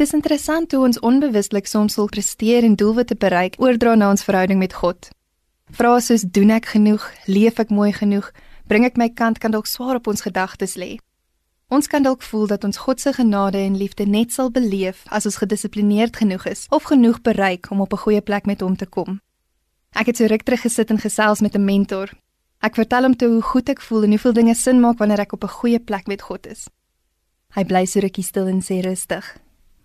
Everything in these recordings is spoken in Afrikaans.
Dis interessant hoe ons onbewuslik soms wil presteer en doelwitte bereik oordra na ons verhouding met God. Vrae soos doen ek genoeg, leef ek mooi genoeg, bring ek my kant kan dalk swaar op ons gedagtes lê. Ons kan dalk voel dat ons God se genade en liefde net sal beleef as ons gedissiplineerd genoeg is of genoeg bereik om op 'n goeie plek met hom te kom. Ek het so ruk terug gesit en gesels met 'n mentor. Ek vertel hom toe hoe goed ek voel en hoeveel dinge sin maak wanneer ek op 'n goeie plek met God is. Hy bly so rukkie stil en sê rustig: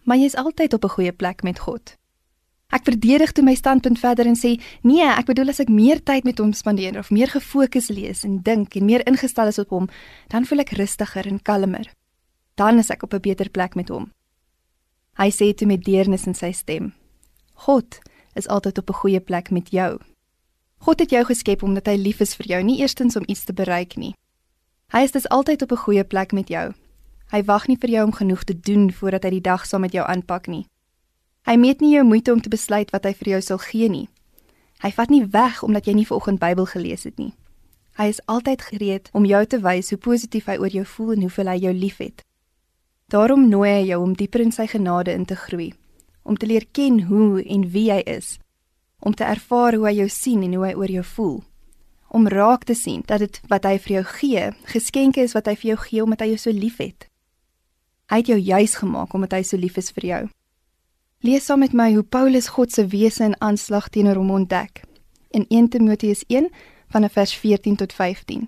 "Maar jy's altyd op 'n goeie plek met God." Ek verdedig toe my standpunt verder en sê: "Nee, ek bedoel as ek meer tyd met hom spandeer of meer gefokus lees en dink en meer ingestel is op hom, dan voel ek rustiger en kalmer. Dan is ek op 'n beter plek met hom." Hy sê toe met deernis in sy stem: "God is altyd op 'n goeie plek met jou. God het jou geskep omdat hy lief is vir jou, nie eerstens om iets te bereik nie. Hy is dus altyd op 'n goeie plek met jou. Hy wag nie vir jou om genoeg te doen voordat hy die dag saam met jou aanpak nie. Hy meet nie jou moeite om te besluit wat hy vir jou sal gee nie. Hy vat nie weg omdat jy nie vanoggend Bybel gelees het nie. Hy is altyd gereed om jou te wys hoe positief hy oor jou voel en hoeveel hy jou liefhet. Daarom nooi hy jou om dieper in sy genade in te groei om te leer ken hoe en wie hy is, om te ervaar hoe hy jou sien en hoe hy oor jou voel, om raak te sien dat dit wat hy vir jou gee, geskenke is wat hy vir jou gee omdat hy jou so liefhet. Hy het jou juis gemaak omdat hy so lief is vir jou. Lees saam met my hoe Paulus God se wese en aanslag teenoor hom ontdek in 1 Timoteus 1 van vers 14 tot 15.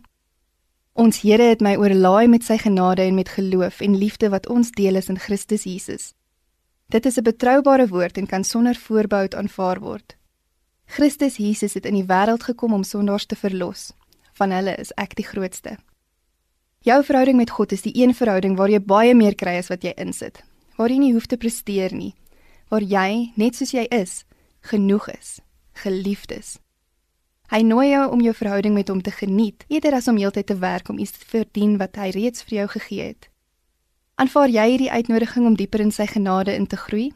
Ons Here het my oorlaai met sy genade en met geloof en liefde wat ons deel is in Christus Jesus. Dit is 'n betroubare woord en kan sonder voorbehoud aanvaar word. Christus Jesus het in die wêreld gekom om sondaars te verlos. Van hulle is ek die grootste. Jou verhouding met God is die een verhouding waar jy baie meer kry as wat jy insit. Waar jy nie hoef te presteer nie. Waar jy, net soos jy is, genoeg is, geliefd is. Hy nooi jou om jou verhouding met hom te geniet, eerder as om heeltyd te werk om iets te verdien wat hy reeds vir jou gegee het. Aanvaar jy hierdie uitnodiging om dieper in sy genade in te groei?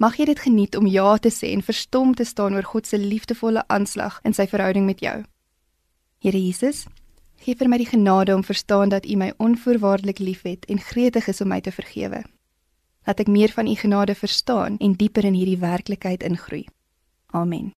Mag jy dit geniet om ja te sê en verstom te staan oor God se liefdevolle aanslag in sy verhouding met jou. Here Jesus, gee vir my die genade om verstaan dat U my onvoorwaardelik liefhet en gretig is om my te vergewe. Laat ek meer van U genade verstaan en dieper in hierdie werklikheid ingroei. Amen.